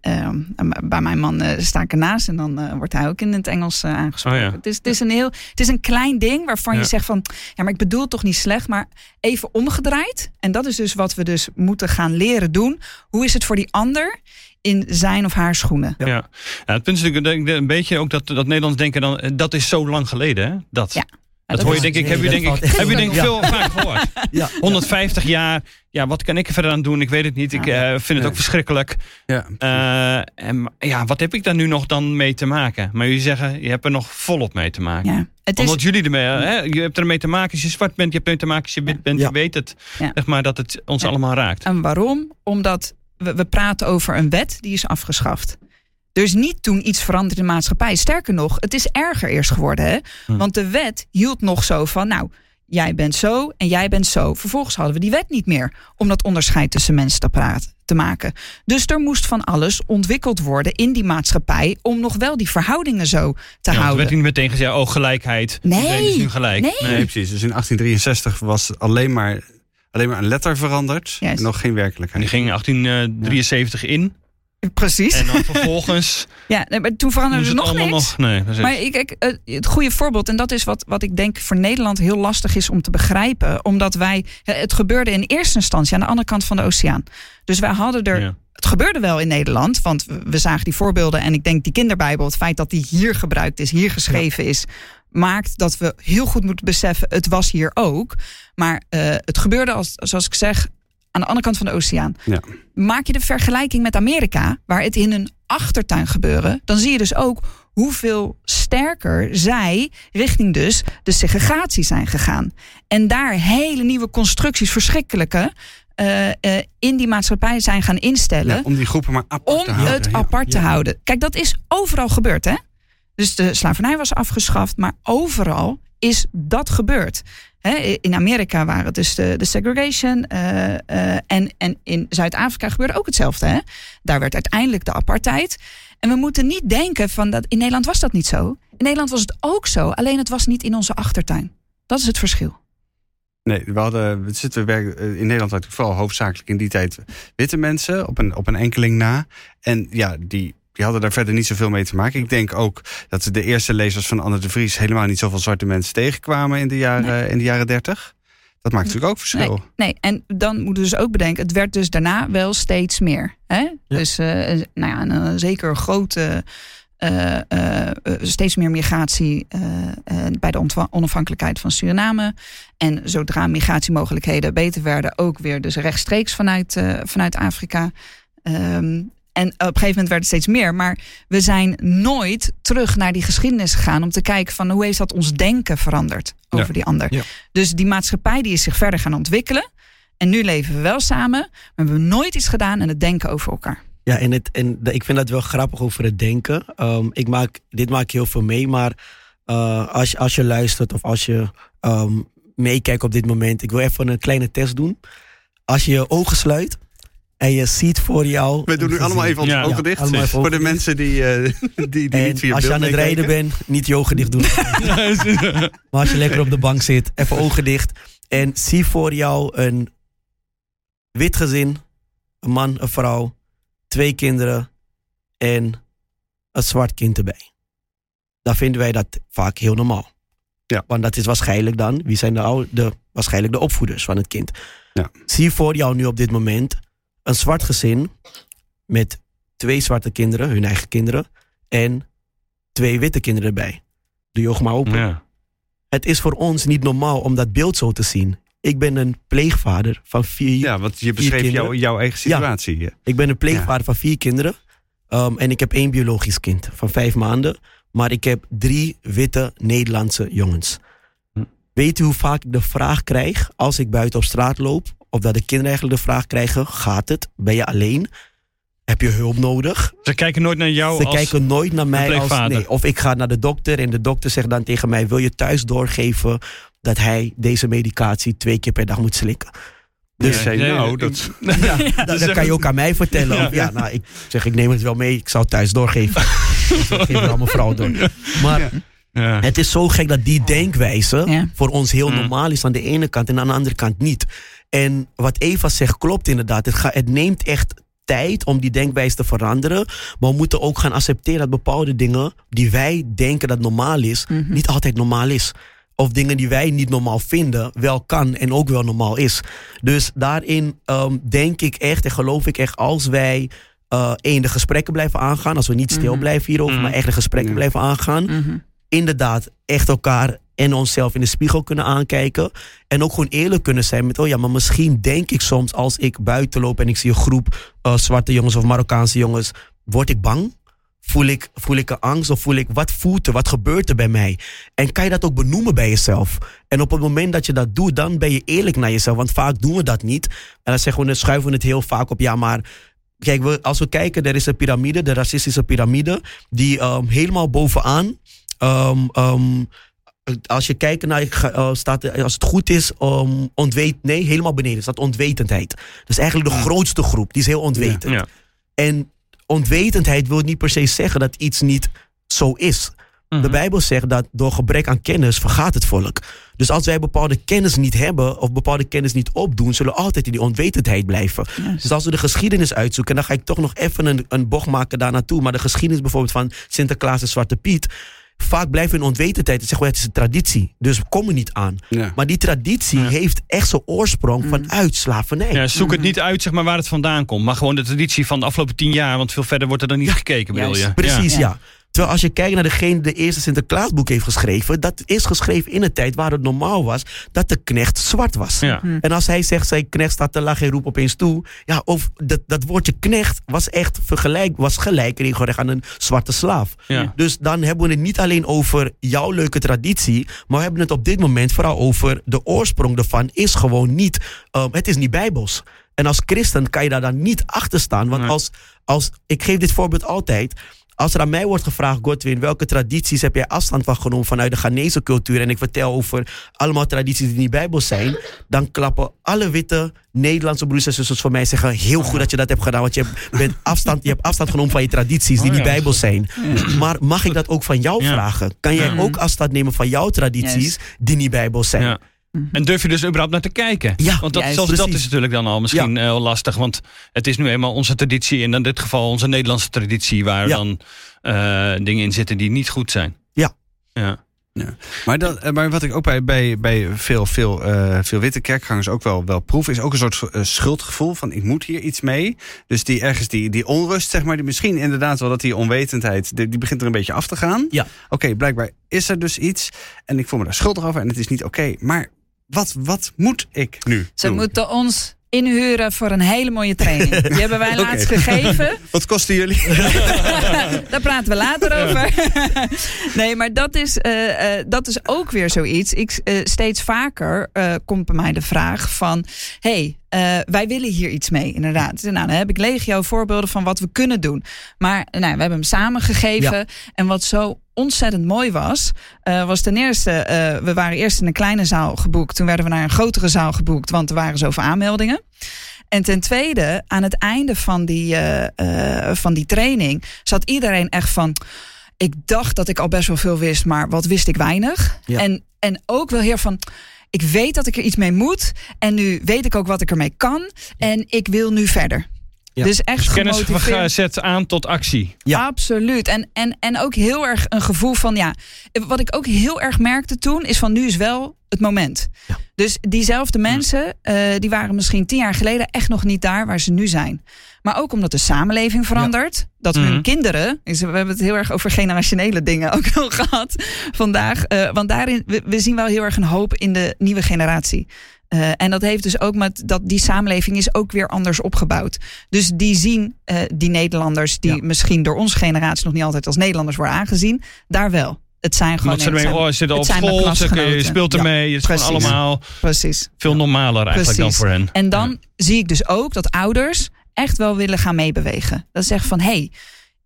ehm, bij mijn man eh, sta ik ernaast en dan eh, wordt hij ook in het Engels eh, aangesproken. Oh ja. het, is, het, is een heel, het is een klein ding waarvan Ja. je zegt van... ja, maar ik bedoel het toch niet slecht, maar even omgedraaid. En dat is dus wat we dus moeten gaan leren doen. Hoe is het voor die ander in zijn of haar schoenen? Ja. Ja. het punt is natuurlijk een beetje ook dat, dat Nederlands denken dan, dat is zo lang geleden. Hè? Dat, Ja. Dat, dat hoor je is- denk ik, heb je denk ik, valt echt heb je denk ik Ja. veel vaak gehoord. Ja. 150 jaar, ja, wat kan ik er verder aan doen? Ik weet het niet. Ik eh, vind het Nee. ook verschrikkelijk. Ja. Eh, en ja, wat heb ik daar nu nog dan mee te maken? Maar jullie zeggen, je hebt er nog volop mee te maken. Ja. Het is, Omdat jullie ermee, hè, je hebt ermee te maken als je zwart bent, je hebt ermee te maken als je wit bent. Je weet het, zeg maar, dat het ons allemaal raakt. En waarom? Omdat we, we praten over een wet die is afgeschaft. Er is niet toen iets veranderd in de maatschappij. Sterker nog, het is erger eerst geworden. Hè? Hm. Want de wet hield nog zo van, nou, jij bent zo en jij bent zo. Vervolgens hadden we die wet niet meer om dat onderscheid tussen mensen te, praten, te maken. Dus er moest van alles ontwikkeld worden in die maatschappij om nog wel die verhoudingen zo te Ja, want er houden. werd niet meteen gezegd, oh gelijkheid. Nee. Iedereen is nu gelijk. Nee. Nee, precies. Dus in 1863 was alleen maar, alleen maar een letter veranderd. En nog geen En werkelijkheid. die ging in 1873 in. Precies. En dan vervolgens ja, nee, maar toen veranderde ze er nog niks. nog. Nee, precies. Maar ik- kijk, eh, het goede voorbeeld, en dat is wat, wat ik denk voor Nederland heel lastig is om te begrijpen. Omdat wij, het gebeurde in eerste instantie aan de andere kant van de oceaan. Dus wij hadden er, Ja. het gebeurde wel in Nederland, want we, we zagen die voorbeelden. En ik denk die kinderbijbel, het feit dat die hier gebruikt is, hier geschreven is, maakt dat we heel goed moeten beseffen, het was hier ook. Maar eh, het gebeurde, als, zoals ik zeg, aan de andere kant van de oceaan. Ja. Maak je de vergelijking met Amerika, waar het in een achtertuin gebeurde, dan zie je dus ook hoeveel sterker zij richting dus de segregatie zijn gegaan. En daar hele nieuwe constructies, verschrikkelijke, eh, eh, in die maatschappij zijn gaan instellen Ja, om die groepen maar apart om te houden. het ja. apart te houden. Kijk, dat is overal gebeurd, hè? Dus de slavernij was afgeschaft, maar overal is dat gebeurd. In Amerika waren het dus de, de segregation. eh, eh, en, en in Zuid-Afrika gebeurde ook hetzelfde. Hè? Daar werd uiteindelijk de apartheid. En we moeten niet denken van dat in Nederland was dat niet zo. In Nederland was het ook zo, alleen het was niet in onze achtertuin. Dat is het verschil. Nee, we hadden, we zitten werk, in Nederland natuurlijk vooral hoofdzakelijk in die tijd witte mensen op een, op een enkeling na. En ja, die, die hadden daar verder niet zoveel mee te maken. Ik denk ook dat de eerste lezers van Anne de Vries helemaal niet zoveel zwarte mensen tegenkwamen in de jaren, in de jaren 30. Dat maakt natuurlijk ook verschil. Nee, en dan moeten we dus ook bedenken, het werd dus daarna wel steeds meer. Hè? Dus eh, nou ja, een, eh, zeker grote eh, eh, eh, steeds meer migratie eh, eh, bij de onafhankelijkheid van Suriname. En zodra migratiemogelijkheden beter werden, ook weer dus rechtstreeks vanuit, eh, vanuit Afrika. Ehm, en op een gegeven moment werd het steeds meer. Maar we zijn nooit terug naar die geschiedenis gegaan om te kijken van hoe heeft dat ons denken veranderd over Ja. die ander. Ja. Dus die maatschappij die is zich verder gaan ontwikkelen. En nu leven we wel samen, maar we hebben nooit iets gedaan aan het denken over elkaar. Ja, en, het, en ik vind dat wel grappig over het denken. Ehm, ik maak, dit maak ik heel veel mee, maar eh, als, je- als je luistert of als je ehm, meekijkt op dit moment, ik wil even een kleine test doen. Als je je ogen sluit en je ziet voor jou. We doen nu allemaal even onze Ja, ogen dicht. voor de dicht. mensen die, eh, die, die niet via als je aan het rijden bent, niet je ogen dicht doen. Maar als je lekker op de bank zit, even ogen dicht. En zie voor jou een wit gezin, een man, een vrouw, twee kinderen en een zwart kind erbij. Dan vinden wij dat vaak heel normaal. Ja. Want dat is waarschijnlijk dan, wie zijn de, oude, de, waarschijnlijk de opvoeders van het kind. Ja. Zie voor jou nu op dit moment een zwart gezin met twee zwarte kinderen, hun eigen kinderen, en twee witte kinderen erbij. Doe je maar open. Ja. Het is voor ons niet normaal om dat beeld zo te zien. Ik ben een pleegvader van vier. Ja, want je beschreef jouw, jouw eigen situatie. Ja. Ik ben een pleegvader van vier kinderen. Um, en ik heb één biologisch kind van vijf maanden. Maar ik heb drie witte Nederlandse jongens. Hm. Weet u hoe vaak ik de vraag krijg als ik buiten op straat loop? Of dat de kinderen eigenlijk de vraag krijgen: gaat het? Ben je alleen? Heb je hulp nodig? Ze kijken nooit naar jou Ze als... kijken nooit naar mij als nee. Of ik ga naar de dokter en de dokter zegt dan tegen mij: wil je thuis doorgeven dat hij deze medicatie twee keer per dag moet slikken? Dus Nee, zei, nee, nou, ik- dat, Ja, dat, dat kan je ook aan mij vertellen. Ja. Of, ja, nou, ik zeg, ik neem het wel mee. Ik zou het thuis doorgeven. Dus dat geef ik aan mijn vrouw door. Maar Ja. Ja. het is zo gek dat die denkwijze Ja. voor ons heel normaal is aan de ene kant en aan de andere kant niet. En wat Eva zegt klopt inderdaad. Het, ga, het neemt echt tijd om die denkwijze te veranderen. Maar we moeten ook gaan accepteren dat bepaalde dingen die wij denken dat normaal is, Mhm. niet altijd normaal is. Of dingen die wij niet normaal vinden, wel kan en ook wel normaal is. Dus daarin ehm, denk ik echt en geloof ik echt, als wij eh één, de gesprekken blijven aangaan, als we niet stil Mhm. blijven hierover, Mhm. maar echt de gesprekken blijven aangaan, inderdaad echt elkaar en onszelf in de spiegel kunnen aankijken. En ook gewoon eerlijk kunnen zijn met, oh ja, maar misschien denk ik soms als ik buiten loop en ik zie een groep eh, zwarte jongens of Marokkaanse jongens, word ik bang? Voel ik, voel ik een angst of voel ik, wat voelt er, wat gebeurt er bij mij? En kan je dat ook benoemen bij jezelf? En op het moment dat je dat doet, dan ben je eerlijk naar jezelf. Want vaak doen we dat niet. En dan zeggen we, schuiven we het heel vaak op, ja maar... Kijk, we, als we kijken, er is een piramide, de racistische piramide, die ehm, helemaal bovenaan Ehm, ehm, als je kijkt naar, eh, staat, er, als het goed is, um, ontweet, nee, helemaal beneden staat ontwetendheid. Dat is eigenlijk de grootste groep, die is heel ontwetend. Ja. En onwetendheid wil niet per se zeggen dat iets niet zo is. Mhm. De Bijbel zegt dat door gebrek aan kennis vergaat het volk. Dus als wij bepaalde kennis niet hebben of bepaalde kennis niet opdoen, zullen we altijd in die onwetendheid blijven. Dus als we de geschiedenis uitzoeken, en dan ga ik toch nog even een, een bocht maken daar naartoe. Maar de geschiedenis bijvoorbeeld van Sinterklaas en Zwarte Piet. Vaak blijven we in onwetendheid en zeggen we het is een traditie. Dus we komen niet aan. ja. Maar die traditie Ja. heeft echt zijn oorsprong vanuit slavernij. Ja, zoek het niet uit zeg maar, waar het vandaan komt. Maar gewoon de traditie van de afgelopen tien jaar. Want veel verder wordt er dan niet gekeken, bedoel je? Precies, Ja. Terwijl als je kijkt naar degene die de eerste Sinterklaasboek heeft geschreven, dat is geschreven in een tijd waar het normaal was dat de knecht zwart was. Ja. Hm. En als hij zegt, zijn knecht staat te lachen en roept opeens toe. Ja, of dat, dat woordje knecht was echt vergelijk, was gelijk regelrecht aan een zwarte slaaf. Ja. Dus dan hebben we het niet alleen over jouw leuke traditie, maar we hebben het op dit moment vooral over de oorsprong ervan is gewoon niet, ehm, het is niet bijbels. En als christen kan je daar dan niet achter staan. Want Nee. als, als, ik geef dit voorbeeld altijd. Als er aan mij wordt gevraagd, Godwin, welke tradities heb jij afstand van genomen vanuit de Ghanese cultuur? En ik vertel over allemaal tradities die niet bijbels zijn. Dan klappen alle witte Nederlandse broers en zusters voor mij en zeggen: Heel goed dat je dat hebt gedaan, want je bent afstand, je hebt afstand genomen van je tradities die Oh, niet ja. bijbels zijn. Maar mag ik dat ook van jou vragen? Kan jij ook afstand nemen van jouw tradities die niet bijbels zijn? Ja. En durf je dus überhaupt naar te kijken? Ja, want dat, zelfs dat is natuurlijk dan al misschien heel lastig. Want het is nu eenmaal onze traditie. En in dit geval onze Nederlandse traditie. Waar Ja. dan eh, dingen in zitten die niet goed zijn. Ja. ja. Ja. Maar, dat, eh, maar wat ik ook bij, bij, bij veel, veel, eh, veel witte kerkgangers ook wel, wel proef, is ook een soort eh, schuldgevoel van ik moet hier iets mee. Dus die ergens die, die onrust, zeg maar, die misschien inderdaad wel dat die onwetendheid, die, die begint er een beetje af te gaan. Ja. Oké, blijkbaar is er dus iets en ik voel me daar schuldig over en het is niet oké. maar wat, wat moet ik nu? Ze doen? moeten ons inhuren voor een hele mooie training. Die hebben wij laatst gegeven. Wat kosten jullie? Daar praten we later over. nee, maar dat is, eh, eh, dat is ook weer zoiets. Ik, eh, steeds vaker komt bij mij de vraag van... hey, eh, wij willen hier iets mee, inderdaad. Nou, dan heb ik legio voorbeelden van wat we kunnen doen. Maar nou, we hebben hem samengegeven. En wat zo ontzettend mooi was... eh, was ten eerste... eh, we waren eerst in een kleine zaal geboekt. Toen werden we naar een grotere zaal geboekt... want er waren zoveel aanmeldingen. En ten tweede, aan het einde van die, van die training zat iedereen echt van. Ik dacht dat ik al best wel veel wist, maar wat wist ik weinig. Ja. En, en ook wel heel van. Ik weet dat ik er iets mee moet. En nu weet ik ook wat ik ermee kan. En ik wil nu verder. Ja. Dus echt Kennis gemotiveerd. zet aan tot actie. Ja. Absoluut. En, en, en ook heel erg een gevoel van, ja, wat ik ook heel erg merkte toen, is van nu is wel het moment. Ja. Dus diezelfde mensen, eh, die waren misschien tien jaar geleden echt nog niet daar waar ze nu zijn. Maar ook omdat de samenleving verandert. Dat hun kinderen, dus we hebben het heel erg over generationele dingen ook nog gehad vandaag. eh, want daarin, we, we zien wel heel erg een hoop in de nieuwe generatie. Eh, en dat heeft dus ook met dat die samenleving is ook weer anders opgebouwd. Dus die zien die Nederlanders, die Ja. misschien door onze generatie nog niet altijd als Nederlanders worden aangezien, daar wel. Het zijn gewoon. Ze ermee, oh, zitten op school, ze, je speelt Ja, ermee. Het is gewoon allemaal Precies. veel normaler eigenlijk Precies. dan voor hen. En dan zie ik dus ook dat ouders echt wel willen gaan meebewegen. Dat ze zeggen van hé, hey,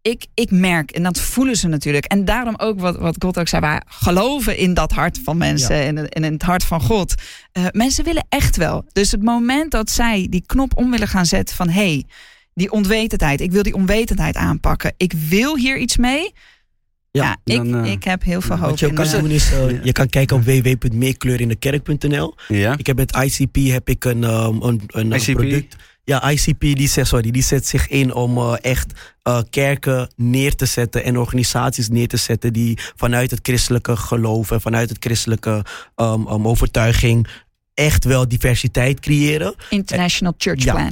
ik, ik merk, en dat voelen ze natuurlijk. En daarom ook wat, wat God ook zei, wij geloven in dat hart van mensen en in, in het hart van God. Eh, mensen willen echt wel. Dus het moment dat zij die knop om willen gaan zetten van hé, hey, die onwetendheid, ik wil die onwetendheid aanpakken. Ik wil hier iets mee. Ja, Ja, ik, dan, eh, ik heb heel veel hoop Wat je ook in. kan eh, doen is, eh, je kan kijken op www.meerkleurindekerk.nl. Ja. Ik heb met ICP heb ik een, um, een, een, ICP? product. Ja, ICP die zet, sorry, die zet zich in om eh, echt eh, kerken neer te zetten en organisaties neer te zetten die vanuit het christelijke geloof en vanuit het christelijke um, um, overtuiging echt wel diversiteit creëren. International Church Ja.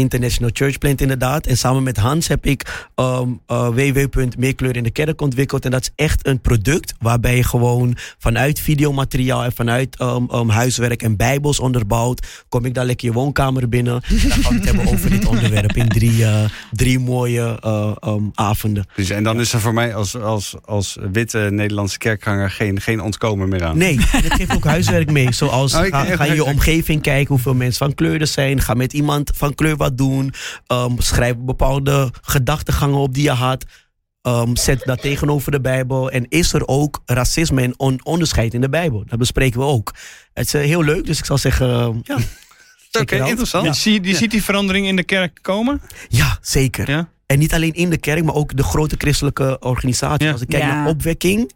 International Church Plant inderdaad. En samen met Hans heb ik um, uh, www.meerkleur in de kerk ontwikkeld. En dat is echt een product waarbij je gewoon vanuit videomateriaal en vanuit um, um, huiswerk en bijbels onderbouwt. Kom ik daar lekker je woonkamer binnen. En dan gaan we het hebben over dit onderwerp in drie, uh, drie mooie uh, um, avonden. Dus, en dan is er voor mij als, als, als witte Nederlandse kerkganger geen, geen ontkomen meer aan. Nee, het geeft ook huiswerk mee. Zoals Oh, ik- ga, ga je huiswerk. omgeving kijken hoeveel mensen van kleur er zijn. Ga met iemand van kleur wat doen. Um, schrijf bepaalde gedachtegangen op die je had. Um, zet dat tegenover de Bijbel. En is er ook racisme en on- onderscheid in de Bijbel? Dat bespreken we ook. Het is eh, heel leuk, dus ik zal zeggen, uh, ja. Oké, interessant. Je, zie, je Ja. ziet die verandering in de kerk komen? Ja, zeker. Ja? En niet alleen in de kerk, maar ook de grote christelijke organisaties. Ja. Als ik kijk Ja. naar opwekking.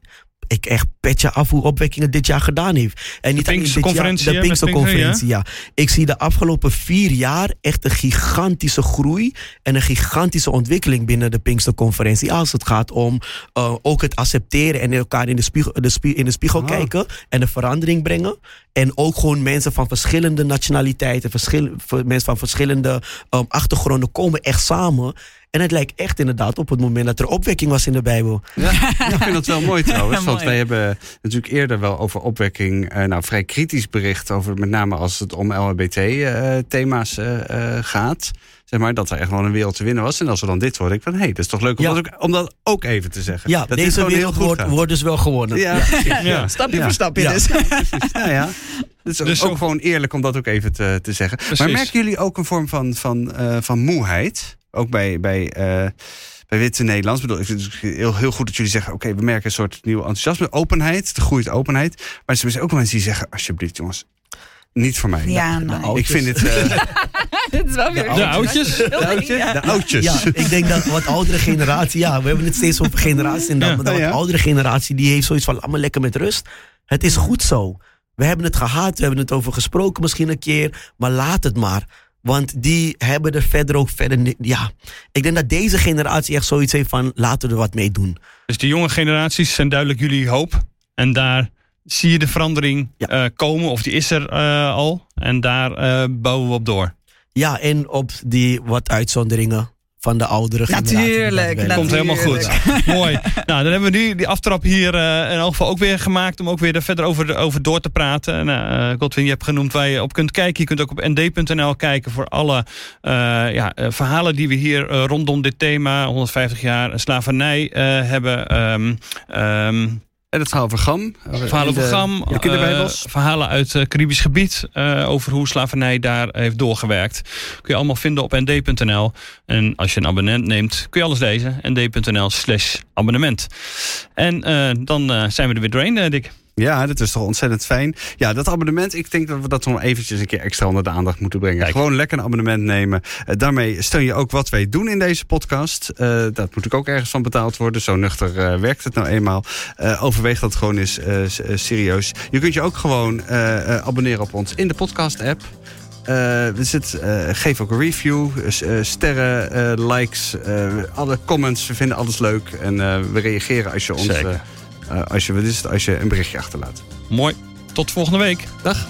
Ik echt petje af hoe opwekking het dit jaar gedaan heeft. En niet alleen jaar, de Pinksterconferentie, ja. Ik zie de afgelopen vier jaar echt een gigantische groei en een gigantische ontwikkeling binnen de Pinksterconferentie. Als het gaat om uh, ook het accepteren en elkaar in de spiegel, de spie in de spiegel Ah. kijken en de verandering brengen. En ook gewoon mensen van verschillende nationaliteiten, verschil, mensen van verschillende um, achtergronden komen echt samen. En het lijkt echt inderdaad op het moment dat er opwekking was in de Bijbel. Ja, ik vind dat wel mooi trouwens. Ja, want mooi. wij hebben natuurlijk eerder wel over opwekking... eh, nou, vrij kritisch bericht over met name als het om LHBT-thema's eh, gaat. Zeg maar, dat er echt wel een wereld te winnen was. En als we dan dit horen, ik van... hé, hey, dat is toch leuk om, Ja. dat ook, om dat ook even te zeggen. Ja, dat deze gewoon heel wereld goed wordt, wordt dus wel gewonnen. Ja, Ja. Ja. Stapje Ja. voor stapje Ja. dus. ja, ja. Dus, Dus ook zo- gewoon eerlijk om dat ook even te, te zeggen. Precies. Maar merken jullie ook een vorm van, van, eh, van moeheid? Ook bij, bij, eh, bij Witte Nederlands. Ik bedoel, ik vind het heel, heel goed dat jullie zeggen... oké, we merken een soort nieuw enthousiasme. Openheid, de groeit openheid. Maar er zijn ook wel mensen die zeggen... alsjeblieft jongens, niet voor mij. Ja, de oudjes. Ik vind het... eh, Het is wel weer De oudjes? de oudjes. Ja. De oudjes. Ja, ik denk dat wat oudere generatie, ja, we hebben het steeds over generatie. En maar de wat oudere generatie, die heeft zoiets van, me lekker met rust. Het is goed zo. We hebben het gehad, we hebben het over gesproken misschien een keer, maar laat het maar. Want die hebben er verder ook verder, ja. Ik denk dat deze generatie echt zoiets heeft van, laten we er wat mee doen. Dus de jonge generaties zijn duidelijk jullie hoop. En daar zie je de verandering Ja. eh, komen, of die is er eh, al. En daar eh, bouwen we op door. Ja, en op die wat uitzonderingen van de oudere generatie. dat Natuurlijk, wel- Komt helemaal goed. Mooi. Nou, dan hebben we nu die aftrap hier eh, in elk geval ook weer gemaakt. Om ook weer er verder over, over door te praten. Nou, eh, Godwin, je hebt genoemd waar je op kunt kijken. Je kunt ook op nd.nl kijken voor alle eh, ja, verhalen die we hier rondom dit thema, 150 jaar slavernij, hebben. Ehm, ehm, En het verhaal van Gam. verhalen over Gam, De kinderbijbels. eh, verhalen uit het Caribisch gebied eh, over hoe slavernij daar heeft doorgewerkt. Kun je allemaal vinden op nd.nl. En als je een abonnement neemt, kun je alles lezen. nd.nl slash abonnement. En eh, dan eh, zijn we er weer doorheen, eh, Dick. Ja, dat is toch ontzettend fijn. Ja, dat abonnement, ik denk dat we dat nog eventjes een keer extra onder de aandacht moeten brengen. Kijk. Gewoon lekker een abonnement nemen. Eh, daarmee steun je ook wat wij doen in deze podcast. Eh, dat moet natuurlijk ook ergens van betaald worden. Zo nuchter eh, werkt het nou eenmaal. Overweeg dat gewoon eens serieus. Je kunt je ook gewoon abonneren op ons in de podcast-app. We zit, eh, geef ook een review, sterren, likes, alle comments. We vinden alles leuk en we reageren als je ons, eh, als, je, wat is het, als je een berichtje achterlaat. Mooi. Tot volgende week. Dag.